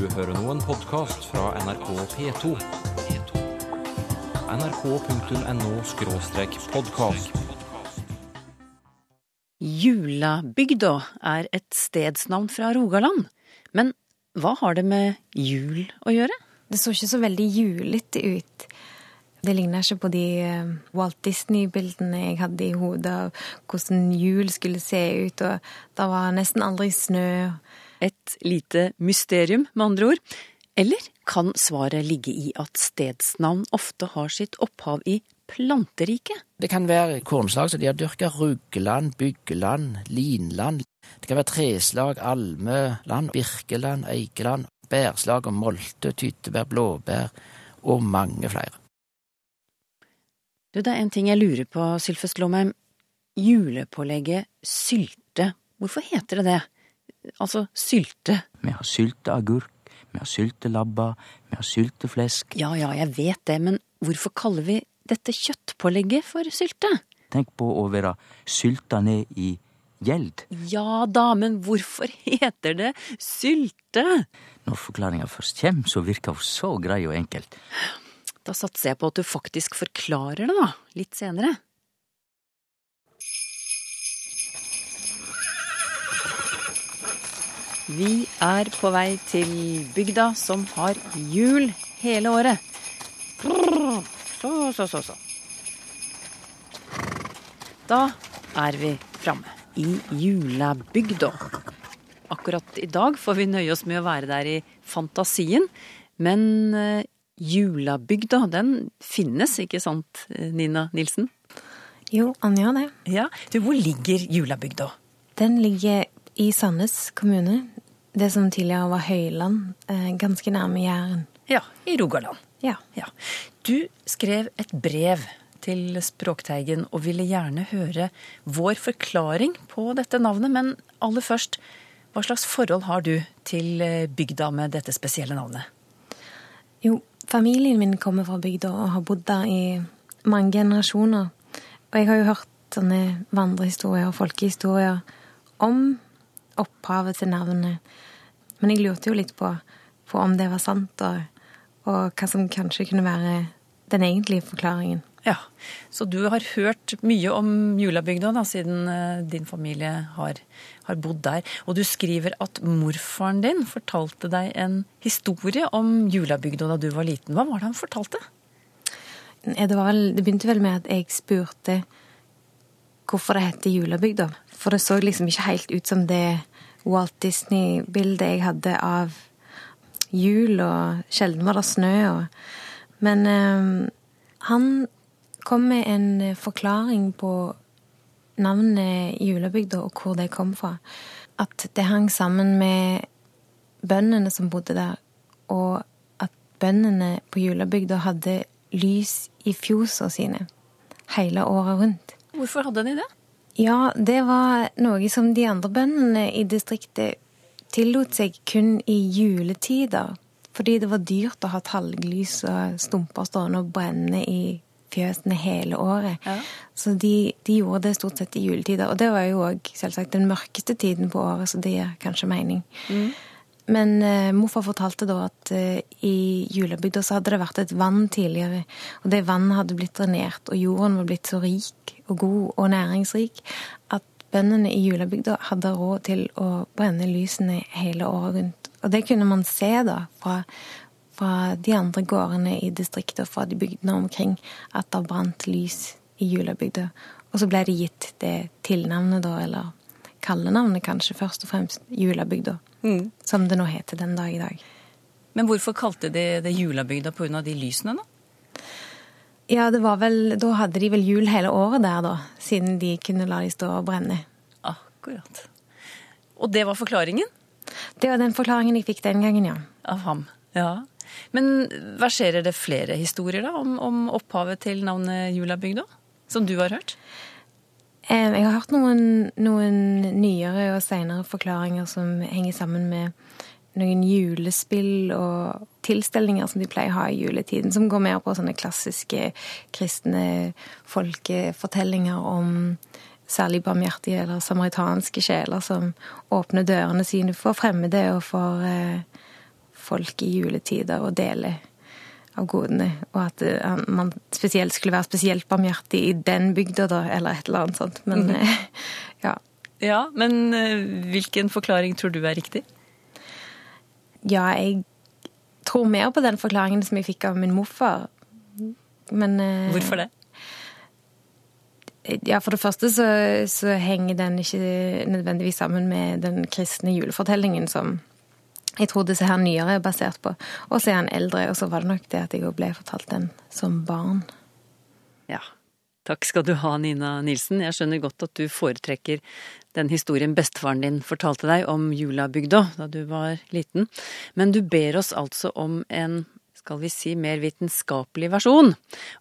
Du hører nå en podkast fra NRK P2. nrk.no podkast. Julabygda er et stedsnavn fra Rogaland. Men hva har det med jul å gjøre? Det så ikke så veldig julete ut. Det ligner ikke på de eh, Walt Disney-bildene jeg hadde i hodet av hvordan jul skulle se ut, og det var nesten aldri snø. Et lite mysterium, med andre ord. Eller kan svaret ligge i at stedsnavn ofte har sitt opphav i planteriket? Det kan være kornslag som de har dyrka. Ruggeland, byggeland, linland. Det kan være treslag, almeland, birkeland, eikeland, bærslag og molte, tyttebær, blåbær og mange flere. Du, det er en ting jeg lurer på, Sylfest Lomheim. Julepålegget sylte, hvorfor heter det det? Altså sylte. Vi har sylteagurk, vi har syltelabber, vi har sylteflesk. Ja ja, jeg vet det, men hvorfor kaller vi dette kjøttpålegget for sylte? Tenk på å være sylta ned i gjeld. Ja da, men hvorfor heter det sylte? Når forklaringa først kjem, så virker hun så grei og enkelt. Da satser jeg på at du faktisk forklarer det, da, litt senere. Vi er på vei til bygda som har jul hele året. Så, så, så, så. Da er vi framme i julabygda. Akkurat i dag får vi nøye oss med å være der i fantasien, men julebygda, julabygda, den finnes, ikke sant, Nina Nilsen? Jo, Anja det. Ja, du, Hvor ligger julabygda? Den ligger i Sandnes kommune. Det som tidligere var Høyland, eh, ganske nærme Jæren. Ja, i Rogaland. Ja. Ja. Du skrev et brev til Språkteigen og ville gjerne høre vår forklaring på dette navnet, men aller først, hva slags forhold har du til eh, bygda med dette spesielle navnet? Jo, familien min kommer fra bygda og har bodd der i mange generasjoner. Og jeg har jo hørt sånne vandrehistorier og folkehistorier om opphavet til navnet. Men jeg lurte jo litt på, på om det var sant, og, og hva som kanskje kunne være den egentlige forklaringen. Ja, Så du har hørt mye om julabygda da, siden eh, din familie har, har bodd der. Og du skriver at morfaren din fortalte deg en historie om julabygda da du var liten. Hva var det han fortalte? Det, var vel, det begynte vel med at jeg spurte hvorfor det heter Julabygda. For det så liksom ikke helt ut som det Walt Disney-bildet jeg hadde av jul, og sjelden var det snø. Og... Men eh, han kom med en forklaring på navnet julebygda og hvor det kom fra. At det hang sammen med bøndene som bodde der, og at bøndene på julebygda hadde lys i fjosene sine hele året rundt. Hvorfor hadde de det? Ja, det var noe som de andre bøndene i distriktet tillot seg kun i juletider. Fordi det var dyrt å ha talglys og stumper stående og brenne i fjøsene hele året. Ja. Så de, de gjorde det stort sett i juletider. Og det var jo òg selvsagt den mørkeste tiden på året, så det gir kanskje mening. Men eh, morfar fortalte da at eh, i julebygda så hadde det vært et vann tidligere. Og det vannet hadde blitt drenert, og jorden var blitt så rik og god og næringsrik at bøndene i julebygda hadde råd til å brenne lysene hele året rundt. Og det kunne man se da fra, fra de andre gårdene i distriktet og fra de bygdene omkring, at det brant lys i julebygda. Og så ble det gitt det tilnavnet, da, eller kallenavnet kanskje, først og fremst julebygda. Som det nå heter den dag i dag. Men hvorfor kalte de det julabygda pga. de lysene, da? Ja, det var vel, da hadde de vel jul hele året der, da. Siden de kunne la de stå og brenne. Akkurat. Og det var forklaringen Det var den forklaringen jeg fikk den gangen, ja. av ham. Ja. Men verserer det flere historier da om, om opphavet til navnet julabygda? Som du har hørt? Eh, Jeg har hørt noen, noen nyere og senere forklaringer som henger sammen med noen julespill og tilstelninger som de pleier å ha i juletiden, som går mer på sånne klassiske kristne folkefortellinger om særlig barmhjertige eller samaritanske sjeler som åpner dørene sine for fremmede og for, eh, folk i juletider og deler av godene. Og at han, man spesielt skulle være spesielt barmhjertig i den bygda, da, eller et eller annet sånt. Men eh, ja. Ja, men eh, hvilken forklaring tror du er riktig? Ja, jeg tror mer på den forklaringen som jeg fikk av min morfar. Men eh, Hvorfor det? Ja, For det første så, så henger den ikke nødvendigvis sammen med den kristne julefortellingen som jeg tror disse her nyere er basert på. Og så er han eldre, og så var det nok det at jeg ble fortalt den som barn. Ja. Takk skal du ha, Nina Nilsen. Jeg skjønner godt at du foretrekker den historien bestefaren din fortalte deg om julabygda da du var liten. Men du ber oss altså om en skal vi si, mer vitenskapelig versjon.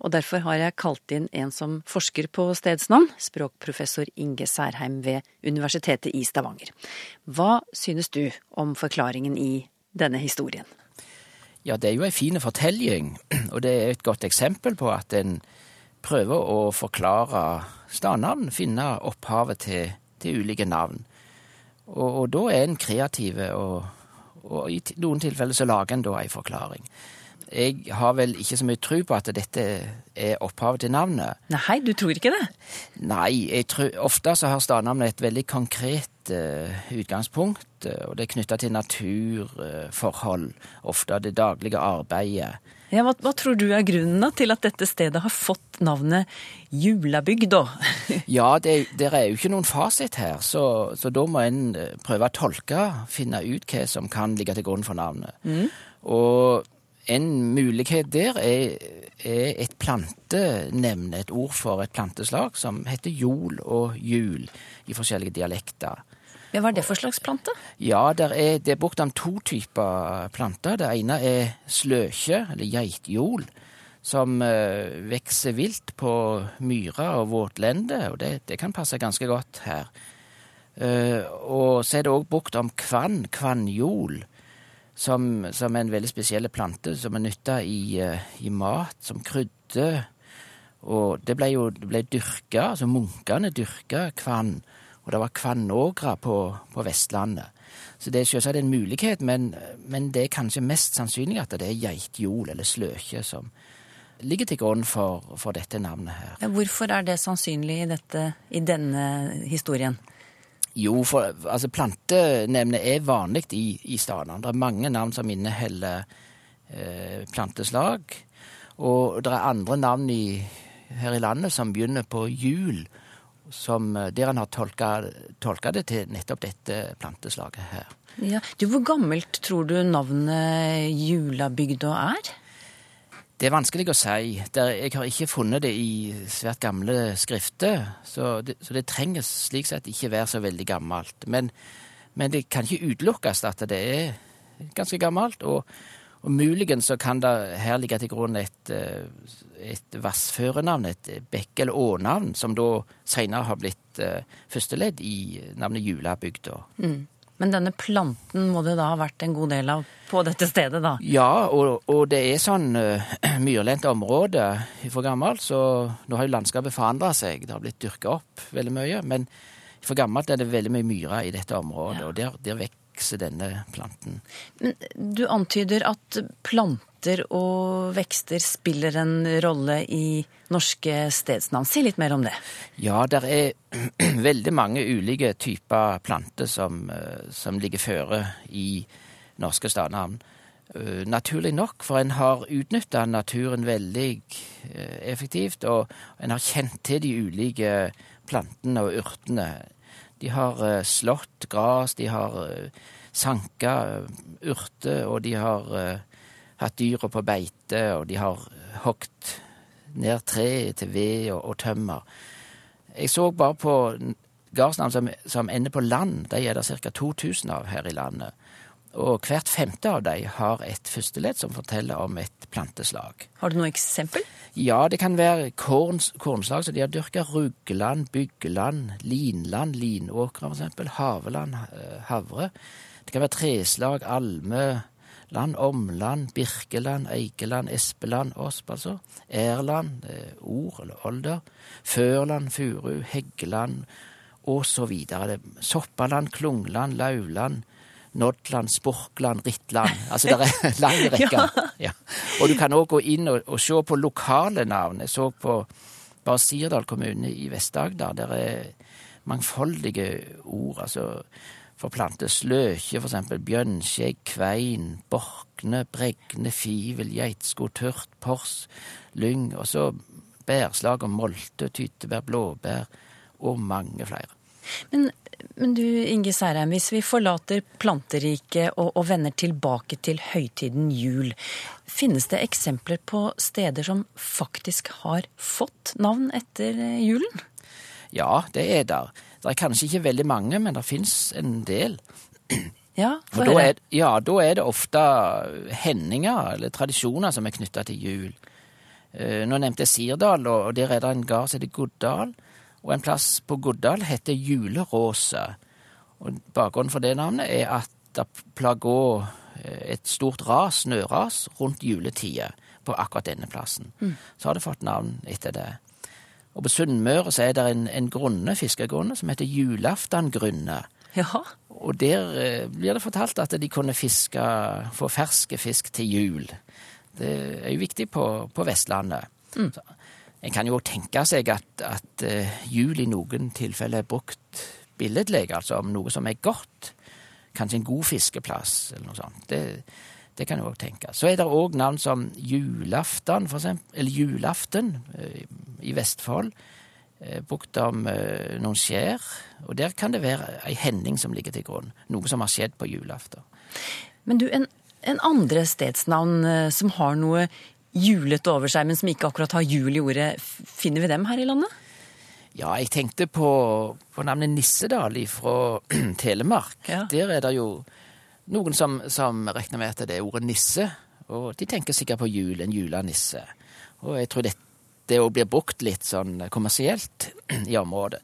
Og derfor har jeg kalt inn en som forsker på stedsnavn, språkprofessor Inge Særheim ved Universitetet i Stavanger. Hva synes du om forklaringen i denne historien? Ja, det er jo ei fin fortelling, og det er et godt eksempel på at en prøver å forklare stadnavn, finne opphavet til, til ulike navn. Og, og, da er en kreativ, og, og i noen tilfeller så lager en da ei forklaring. Jeg har vel ikke så mye tro på at dette er opphavet til navnet. Nei, du tror ikke det? Nei, tror, ofte så har stadnavnet et veldig konkret uh, utgangspunkt, uh, og det er knytta til naturforhold, uh, ofte det daglige arbeidet. Ja, hva, hva, tror du er grunnen da, til at dette stedet har fått navnet Julabygd, da? ja, det, det, er jo ikke noen fasit her, så, så, da må en prøve å tolke, finne ut hva som kan ligge til grunn for navnet. Mm. Og en mulighet der er, er et plantenevne, et ord for et planteslag, som heter jol og jul i forskjellige dialekter. Men Hva er det for slags plante? Ja, er, Det er brukt om to typer planter. Det ene er sløkje, eller geitjol, som uh, vokser vilt på myrer og våtlende, og det, det, kan passe ganske godt her. Uh, og så er det òg brukt om kvann, kvannjol, som, som, er en veldig spesiell plante som er nytta i, uh, i, mat, som krydder. Og det ble jo det ble dyrka, altså munkene dyrka kvann. Og det var kvannågra på, på, Vestlandet. Så det er selvsagt en mulighet, men, men, det er kanskje mest sannsynlig at det er geitjol eller sløkje som ligger til grunn for, for dette navnet her. Hvorfor er det sannsynlig i, dette, i denne historien? Jo, for altså, plantenevnet er vanlig i, i stadene. Det er mange navn som inneholder eh, planteslag. Og det er andre navn i, her i landet som begynner på jul som, eh, der han har tolka, det til nettopp dette planteslaget her. Ja. Du, Hvor gammelt tror du navnet Julabygda er? Det er vanskelig å si. jeg har ikke funnet det i svært gamle skrifter, så det, så det trenger slik sett ikke være så veldig gammelt. Men, men det kan ikke utelukkes at det er ganske gammelt. Og, og muligens så kan det her ligge til grunn et, eh, et vassførenavn, et bekk- eller ånavn, som da seinere har blitt uh, førsteledd i navnet Julabygda. Mm. Men denne planten må det da ha vært en god del av på dette stedet, da? Ja, og, og det er sånn uh, myrlendt område fra gammelt, så nå har jo landskapet forandra seg. Det har blitt dyrka opp veldig mye. Men for gammelt er det veldig mye myrer i dette området, ja. og der, der vokser denne planten. Men du antyder at planter og vekster spiller en rolle i norske stedsnavn. Si litt mer om det. Ja, det er veldig mange ulike typer planter som, eh, som ligger føre i norske stadnavn. Eh, naturlig nok, for en har utnytta naturen veldig eh, effektivt, og en har kjent til de ulike plantene og urtene. De har slått gras, de har sanka urter, og de har hatt dyra på beite, og de har hogd ned tre til ved og, og, tømmer. Jeg så bare på gardsnavn som, som, ender på land. De er det ca. 2000 av her i landet. Og hvert femte av dem har et førsteledd som forteller om et planteslag. Har du noe eksempel? Ja, det kan være korn, kornslag som de har dyrka. Ruggeland, byggeland, linland, linåkre f.eks. Haveland, eh, havre. Det kan være treslag, alme, Land, Omland, Birkeland, Eikeland, Espeland, Osp, altså. Ærland, Ord eller Older. Førland, Furu, Heggeland så videre. Soppaland, Klungland, Lauland, Nodland, Sporkland, Rittland. Altså det er lang rekke. Ja. Og du kan òg gå inn og, og, se på lokale navn. Jeg så på bare Sirdal kommune i Vest-Agder. Der er mangfoldige ord. altså for planter sløkje, for eksempel bjørnskjegg, kvein, borkne, bregne, fivel, geitsko, tørt, pors, lyng, og så bærslag og molte, tyttebær, blåbær og mange flere. Men, men du Inge Særheim, hvis vi forlater planteriket og, og vender tilbake til høytiden jul, finnes det eksempler på steder som faktisk har fått navn etter julen? Ja, det er der. Det er kanskje ikke veldig mange, men det fins en del. Ja, for da er, ja, da er det ofte hendinger eller tradisjoner som er knytta til jul. Eh, nå nevnte jeg Sirdal, og der er det en gard som heter Goddal. Og en plass på Goddal heter Juleråse. Og Bakgrunnen for det navnet er at det pleier eh, et stort ras, snøras, rundt juletida på akkurat denne plassen. Mm. Så har det fått navn etter det. Og på Sunnmøre så er det en, en grunne, fiskegrunne som heter Julaftangrunne. Ja. Og der eh, blir det fortalt at de kunne fiske, få ferske fisk til jul. Det er jo viktig på, på Vestlandet. Mm. Så, en kan jo tenke seg at, at uh, jul i noen tilfeller er brukt billedlig, altså om noe som er godt. Kanskje en god fiskeplass, eller noe sånt. Det, det kan jo òg tenke. Så er det òg navn som julaften, for eksempel, eller julaften uh, i Vestfold. Uh, brukt om noen skjær. Og der kan det være ei hending som ligger til grunn. Noe som har skjedd på julaften. Men du, en, en andre stedsnavn som har noe julete over seg, men som ikke akkurat har jul i ordet. Finner vi dem her i landet? Ja, jeg tenkte på, på navnet Nissedal fra Telemark. Ja. Der er det jo noen som, som, regner med at det er ordet nisse. Og de tenker sikkert på jul, en julenisse. Og jeg tror det, det blir brukt litt sånn kommersielt i området.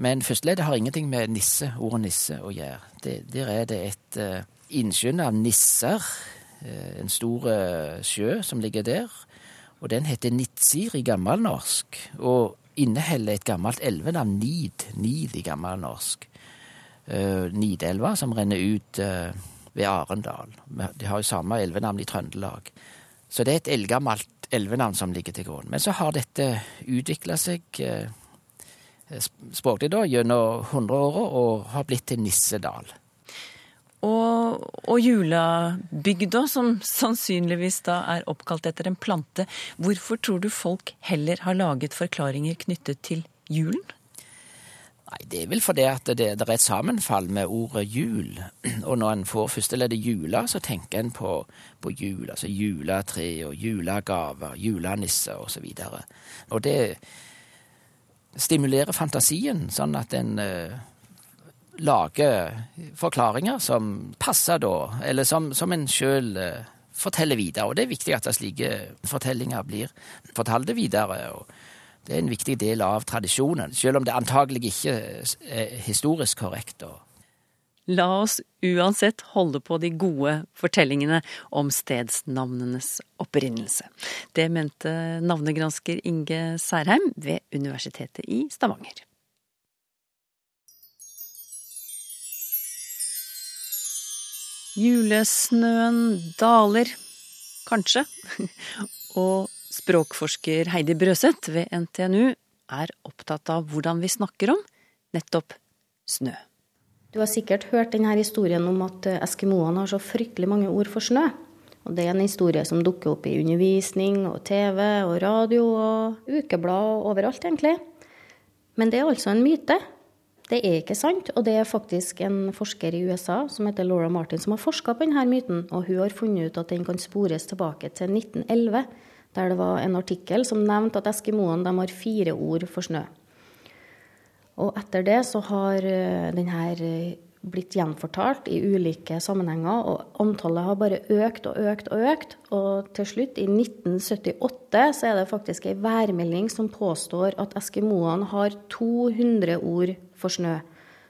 Men førsteleddet har ingenting med nisse, ordet nisse å gjøre. Det, der er det et uh, innskynd av nisser Eh, en stor eh, sjø som ligger der. Og den heter Nitsir i gammelnorsk, og inneholder et gammelt elvenavn, Nid. Nid i gammelnorsk. Uh, Nidelva, som renner ut ved Arendal. De har jo samme elvenavn i Trøndelag. Så det er et eldgammelt elvenavn som ligger til grunn. Men så har dette utvikla seg språklig da, gjennom hundreåra og har blitt til Nissedal. Og, og julebygda, som sannsynligvis da er oppkalt etter en plante. Hvorfor tror du folk heller har laget forklaringer knyttet til julen? Nei, Det er vel fordi at det, det, er et sammenfall med ordet jul. Og når en får førsteleddet jula, så tenker en på, på jul. Altså juletre og julegaver, julenisser osv. Og, så og det stimulerer fantasien, sånn at en lage forklaringer som passer da, eller som, som en sjøl eh, forteller videre. Og det er viktig at slike fortellinger blir fortalt videre. og Det er en viktig del av tradisjonen, selv om det antagelig ikke er historisk korrekt. La oss uansett holde på de gode fortellingene om stedsnavnenes opprinnelse. Det mente navnegransker Inge Særheim ved Universitetet i Stavanger. Julesnøen daler, kanskje. Og språkforsker Heidi Brøseth ved NTNU er opptatt av hvordan vi snakker om nettopp snø. Du har sikkert hørt denne historien om at eskimoene har så fryktelig mange ord for snø. Og det er en historie som dukker opp i undervisning og TV og radio og ukeblad og overalt, egentlig. Men det er altså en myte. Det er ikke sant, og det er faktisk en forsker i USA som heter Laura Martin, som har forska på denne myten. Og hun har funnet ut at den kan spores tilbake til 1911, der det var en artikkel som nevnte at eskimoene har fire ord for snø. Og etter det så har eh, denne eh, blitt gjenfortalt i ulike sammenhenger, og antallet har bare økt og økt og økt. Og til slutt, i 1978, så er det faktisk ei værmelding som påstår at eskimoene har 200 ord for snø.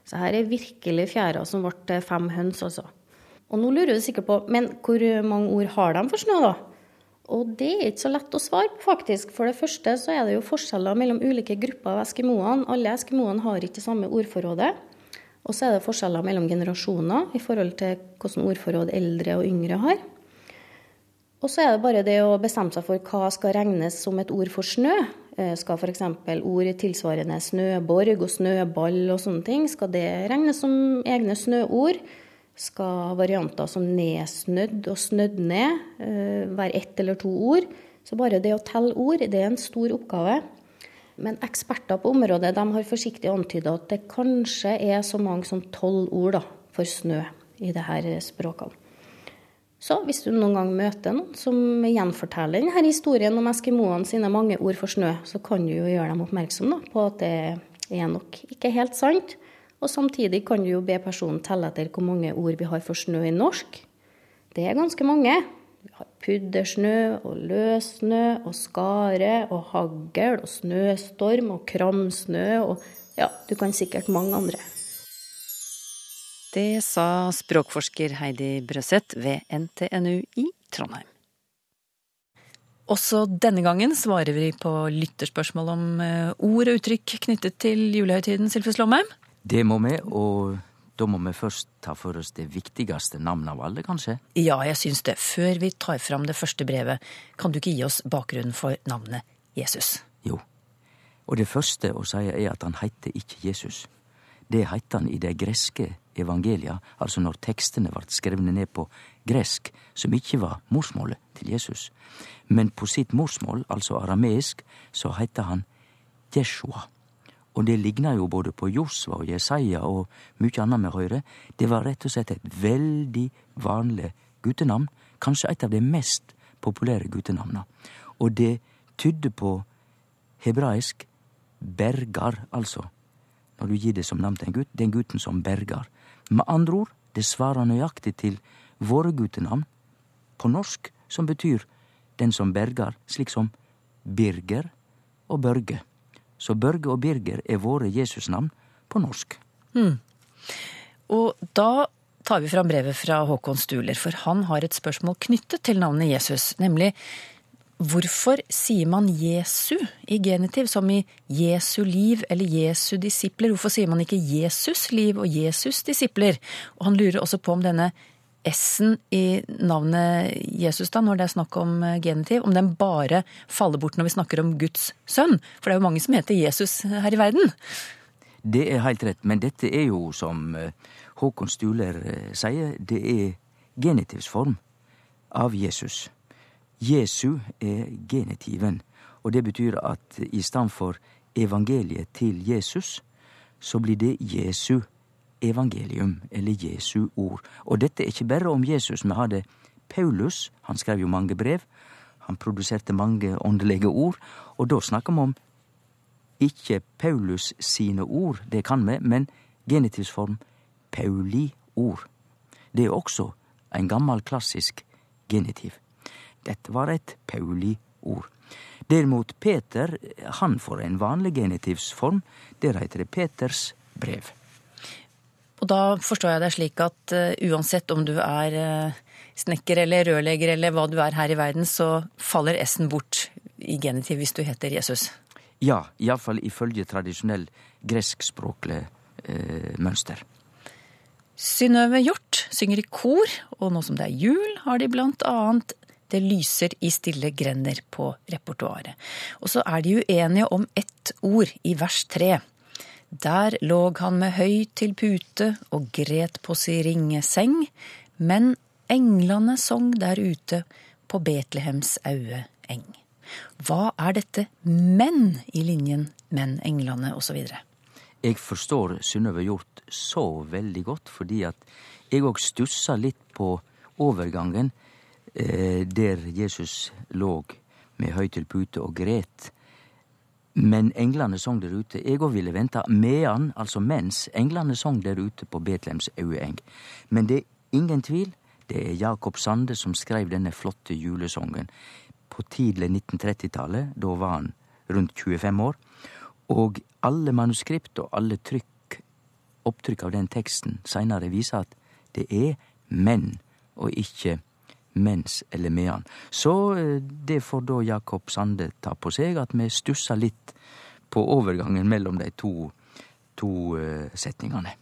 Så her er virkelig fjæra som ble fem høns, altså. Og nå lurer du sikkert på, men hvor mange ord har de for snø, da? Og det er ikke så lett å svare på, faktisk. For det første så er det jo forskjeller mellom ulike grupper av eskimoene. Alle eskimoene har ikke det samme ordforrådet. Og så er det forskjeller mellom generasjoner i forhold til hvordan ordforråd eldre og yngre har. Og så er det bare det å bestemme seg for hva skal regnes som et ord for snø. Eh, skal f.eks. ord tilsvarende snøborg og snøball og sånne ting, skal det regnes som egne snøord? Skal varianter som nedsnødd og snødd ned eh, være ett eller to ord? Så bare det å telle ord, det er en stor oppgave. Men eksperter på området de har forsiktig antyda at det kanskje er så mange som tolv ord da, for snø i disse språkene. Så hvis du noen gang møter noen som gjenforteller denne historien om eskimoene sine mange ord for snø, så kan du jo gjøre dem oppmerksom på at det er nok ikke helt sant. Og samtidig kan du jo be personen telle etter hvor mange ord vi har for snø i norsk. Det er ganske mange. Vi har puddersnø og løssnø og skare og hagl og snøstorm og kramsnø og ja, du kan sikkert mange andre. Det sa språkforsker Heidi Brøseth ved NTNU i Trondheim. Også denne gangen svarer vi på lytterspørsmål om eh, ord og uttrykk knyttet til julehøytiden, Sylfes Lomheim. Det må vi, og da må vi først ta for oss det viktigste navnet av alle, kanskje? Ja, jeg syns det. Før vi tar fram det første brevet, kan du ikke gi oss bakgrunnen for navnet Jesus? Jo. Og det første å si er at han heter ikke Jesus. Det heter han i det greske evangelia, altså når tekstene vart skrevne ned på gresk, som ikke var morsmålet til Jesus. Men på sitt morsmål, altså arameisk, så heiter han Jeshua. Og det ligna jo både på Josva og Jesaja og mykje anna med høyre. Det var rett og slett et veldig vanlig gutenavn. Kanskje et av de mest populære gutenavna. Og det tydde på hebraisk bergar, altså. Når du gir det som navn til en gutt, den gutten som bergar. Med andre ord, det svarer nøyaktig til våre gutenavn på norsk, som betyr den som berger, slik som Birger og Børge. Så Børge og Birger er våre Jesusnavn på norsk. Mm. Og da tar vi fram brevet fra Håkon Stuler, for han har et spørsmål knyttet til navnet Jesus, nemlig hvorfor sier man Jesu i genitiv, som i Jesu liv eller Jesu disipler? Hvorfor sier man ikke Jesus liv og Jesus disipler? Og han lurer også på om denne S-en i navnet Jesus, da, når det er snakk om eh, genitiv, om den bare faller bort når vi snakker om Guds sønn? For det er jo mange som heter Jesus her i verden. Det er helt rett, men dette er jo, som eh, Håkon Stuler eh, sier, det er genitivsform av Jesus. Jesu er genitiven, og det betyr at i stedet for evangeliet til Jesus, så blir det Jesu evangelium, eller Jesu ord. Og dette er ikke bare om Jesus. Vi har det Paulus, han skrev jo mange brev. Han produserte mange åndelige ord. Og da snakker vi om ikke Paulus sine ord, det kan vi, men genitivsform Pauli-ord. Det er også en gammel, klassisk genitiv. Dette var et Pauli-ord. Derimot Peter, han får en vanlig genitivsform. Der heter det Peters brev. Og da forstår jeg det slik at uh, uansett om du er uh, snekker eller rørlegger eller hva du er her i verden, så faller S-en bort i genitiv hvis du heter Jesus? Ja, iallfall ifølge tradisjonell greskspråklig uh, mønster. Synnøve Hjort synger i kor, og nå som det er jul, har de blant annet Det lyser i stille grender på repertoaret. Og så er de uenige om ett ord i vers tre. Der låg han med høy til pute og gret på si ringe seng, men englane song der ute på Betlehems aue eng. Hva er dette men i linjen men, englene' osv.? Jeg forstår Synnøve Hjort så veldig godt, fordi at jeg òg stussa litt på overgangen der Jesus lå med høy til pute og gret men englene song der ute. Eg òg ville venta medan, altså mens, englene song der ute på Betlehems aueeng. Men det er ingen tvil, det er Jakob Sande som skreiv denne flotte julesongen på tidlig 1930-tallet. Da var han rundt 25 år. Og alle manuskript og alle trykk, opptrykk av den teksten seinere viser at det er menn og ikkje mens eller medan. Så eh, det får da Jakob Sande ta på seg, at vi stussa litt på overgangen mellom de to, to uh, setningene.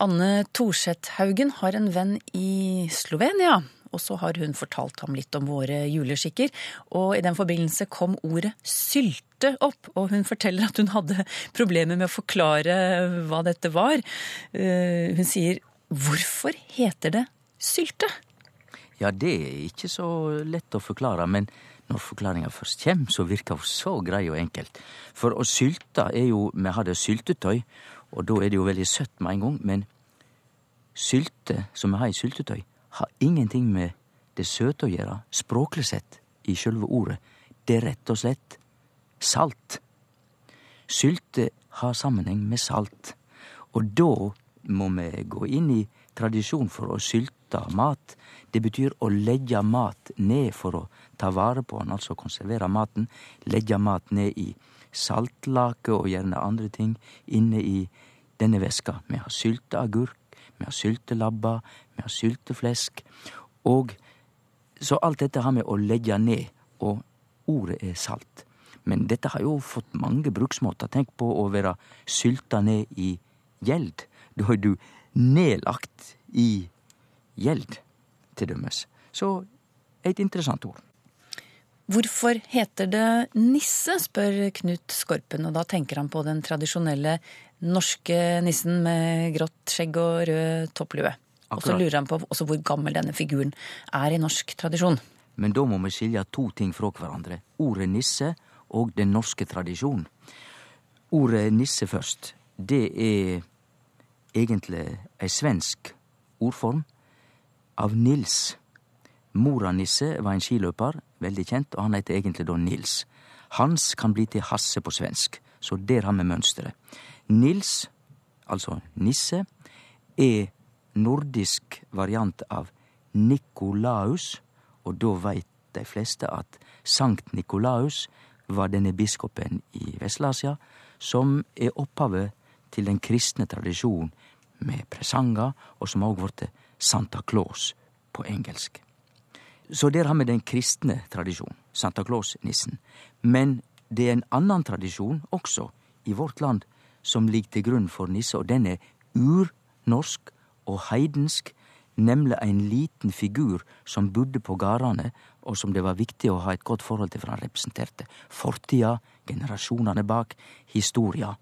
Anne Thorseth Haugen har en venn i Slovenia. Og så har hun fortalt ham litt om våre juleskikker. Og i den forbindelse kom ordet sylte opp. Og hun forteller at hun hadde problemer med å forklare hva dette var. Eh, hun sier hvorfor heter det sylte? Ja, det er ikke så lett å forklare, men når forklaringa først kjem, så virker hun så grei og enkelt. For å sylte er jo Vi har det syltetøy, og da er det jo veldig søtt med en gang, men sylte, som vi har i syltetøy, har ingenting med det søte å gjøre, språklig sett, i sjølve ordet. Det er rett og slett salt. Sylte har sammenheng med salt, og da må vi gå inn i tradisjon for å sylte mat. Det betyr å legge mat ned for å ta vare på den, altså konservere maten. Legge mat ned i saltlake og gjerne andre ting inne i denne veska. Vi har sylteagurk, vi har syltelabber, vi har sylteflesk. Og så alt dette har vi å legge ned, og ordet er salt. Men dette har jo fått mange bruksmåter. Tenk på å være sylta ned i gjeld. Da er du nedlagt i gjeld, til dømes. Så et interessant ord. Hvorfor heter det nisse, spør Knut Skorpen, og da tenker han på den tradisjonelle norske nissen med grått skjegg og rød topplue. Og så lurer han på hvor gammel denne figuren er i norsk tradisjon. Men da må vi skilje to ting fra hverandre. Ordet nisse og den norske tradisjonen. Ordet nisse først. Det er egentlig ei svensk ordform av Nils. Mora Nisse var en skiløper, veldig kjent, og han heter egentlig da Nils. Hans kan bli til Hasse på svensk, så der har vi mønsteret. Nils, altså Nisse, er nordisk variant av Nikolaus, og da veit de fleste at Sankt Nikolaus var denne biskopen i Vest-Asia som er opphavet til den kristne tradisjonen med presanger, og som òg vorte Santa Claus på engelsk. Så der har vi den kristne tradisjonen, Santa Claus-nissen. Men det er en annen tradisjon også i vårt land som ligger til grunn for nisse, og den er urnorsk og heidensk, nemlig en liten figur som bodde på gardane, og som det var viktig å ha et godt forhold til, for han representerte fortida, generasjonene bak, historia.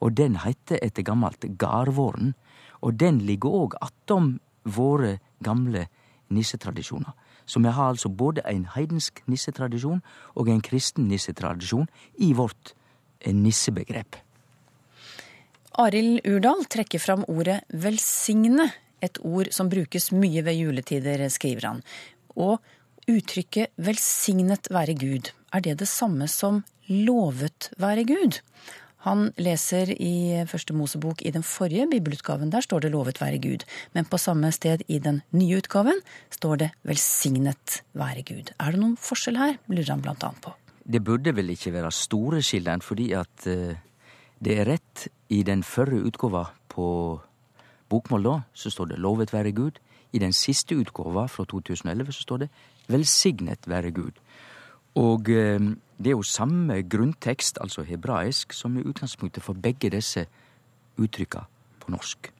Og den heiter etter gammelt Gardvåren, og den ligger òg attom våre gamle nissetradisjoner. Så vi har altså både en heidensk nissetradisjon og en kristen nissetradisjon i vårt nissebegrep. Arild Urdal trekker fram ordet velsigne, et ord som brukes mye ved juletider, skriver han. Og uttrykket velsignet være Gud, er det det samme som lovet være Gud? Han leser i Første Mosebok i den forrige bibelutgaven. Der står det 'lovet være Gud'. Men på samme sted i den nye utgaven står det 'velsignet være Gud'. Er det noen forskjell her, lurer han blant annet på. Det burde vel ikke være store skillen, fordi at uh, det er rett. I den førre utgåva på bokmål, da, så står det 'lovet være Gud'. I den siste utgåva fra 2011 så står det 'velsignet være Gud'. Og uh, det er jo samme grunntekst, altså hebraisk, som er utgangspunktet for begge disse uttrykka på norsk.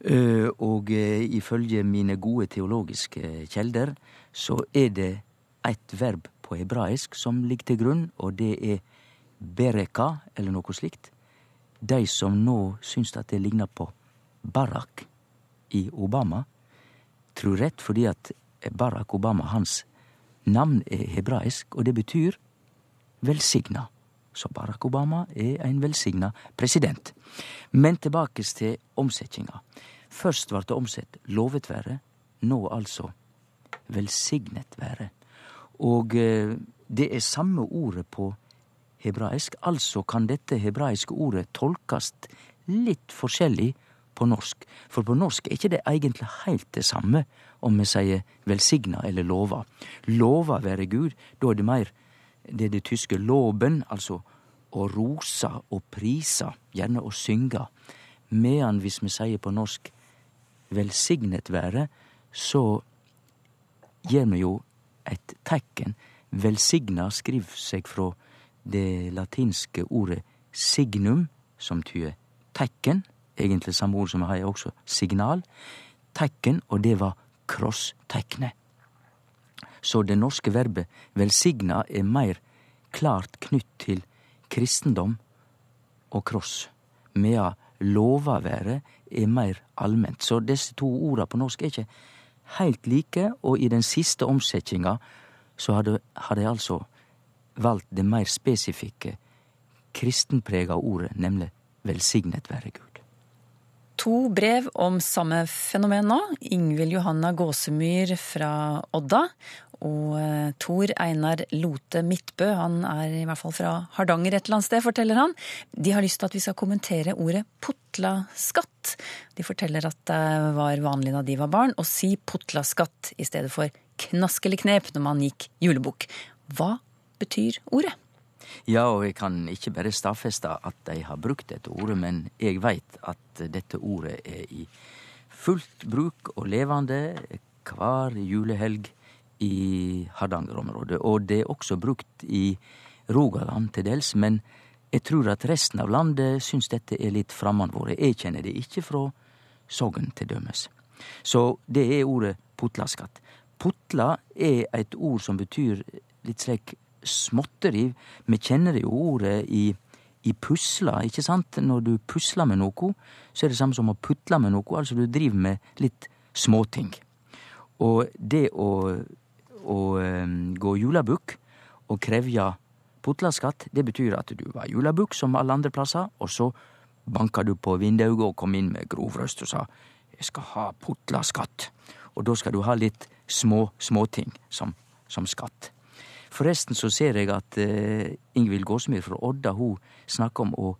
Eh, og eh, ifølge mine gode teologiske kjelder så er det et verb på hebraisk som ligger til grunn, og det er bereka, eller noe slikt. De som nå syns at det ligner på Barack i Obama, tror rett fordi at Barack Obama, hans navn er hebraisk, og det betyr velsigna. Så Barack Obama er ein velsigna president. Men tilbake til omsetjinga. Først vart det omsett lovet være, nå altså velsignet være. Og eh, det er samme ordet på hebraisk, altså kan dette hebraiske ordet tolkast litt forskjellig på norsk. For på norsk er ikke det egentlig heilt det samme om vi sier velsigna eller lova. Lova være Gud, da er det meir det det tyske loben, altså å rosa og prisa, gjerne å synge, Medan hvis vi sier på norsk velsignet være, så gir vi jo et tekken. Velsigna skriv seg fra det latinske ordet signum, som tyder tekken, egentlig samme ord som vi har også, signal, tekken, og det var krossteknet. Så det norske verbet velsigna er meir klart knytt til kristendom og kross, medan lovaværet er meir allment. Så disse to orda på norsk er ikke heilt like, og i den siste omsetjinga så har de, altså valgt det meir spesifikke, kristenprega ordet, nemlig velsignet være Gud. To brev om samme fenomen nå. Ingvild Johanna Gåsemyr fra Odda og eh, Tor Einar Lote Midtbø, han er i hvert fall fra Hardanger et eller annet sted, forteller han. De har lyst til at vi skal kommentere ordet potlaskatt. De forteller at det var vanlig da de var barn å si potlaskatt i stedet for knask eller knep når man gikk julebukk. Hva betyr ordet? Ja, og jeg kan ikke bare stadfeste at de har brukt dette ordet, men jeg veit at dette ordet er i fullt bruk og levende hver julehelg i Hardanger-området. Og det er også brukt i Rogaland til dels, men jeg tror at resten av landet syns dette er litt framandvore. Jeg kjenner det ikke fra Sogn, til dømes. Så det er ordet putlaskatt. Putla er et ord som betyr litt slik småtteri. Vi kjenner jo ordet i, i pusla, ikke sant? Når du pusler med noe, så er det samme som å putle med noe. Altså du driver med litt småting. Og det å, å um, gå julebukk og krevja putlaskatt, det betyr at du var julebukk som alle andre plasser, og så banka du på vinduet og kom inn med grov røst og sa 'jeg skal ha putlaskatt'. Og da skal du ha litt små småting som, som skatt. Forresten så ser jeg at eh, Ingvild Gåsmyr fra Odda hun snakker om å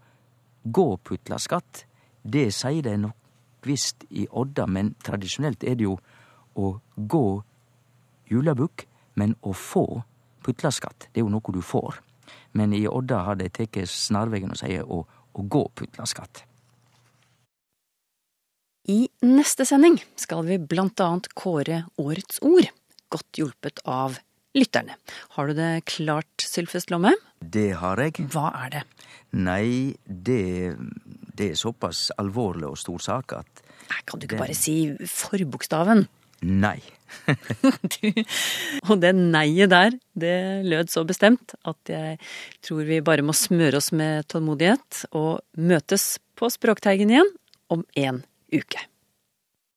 gå putlaskatt. Det sier de nok visst i Odda, men tradisjonelt er det jo å gå julebukk, men å få putlaskatt. Det er jo noe du får. Men i Odda har de tatt snarveien og sier å, å gå putlaskatt. I neste sending skal vi blant annet kåre årets ord, godt hjulpet av lytterne. Har du det klart, Sylfest Lomme? Det har jeg. Hva er det? Nei, det, det er såpass alvorlig og stor sak at Nei, Kan du ikke bare si forbokstaven? Nei. du, og det nei-et der, det lød så bestemt at jeg tror vi bare må smøre oss med tålmodighet og møtes på Språkteigen igjen om en uke.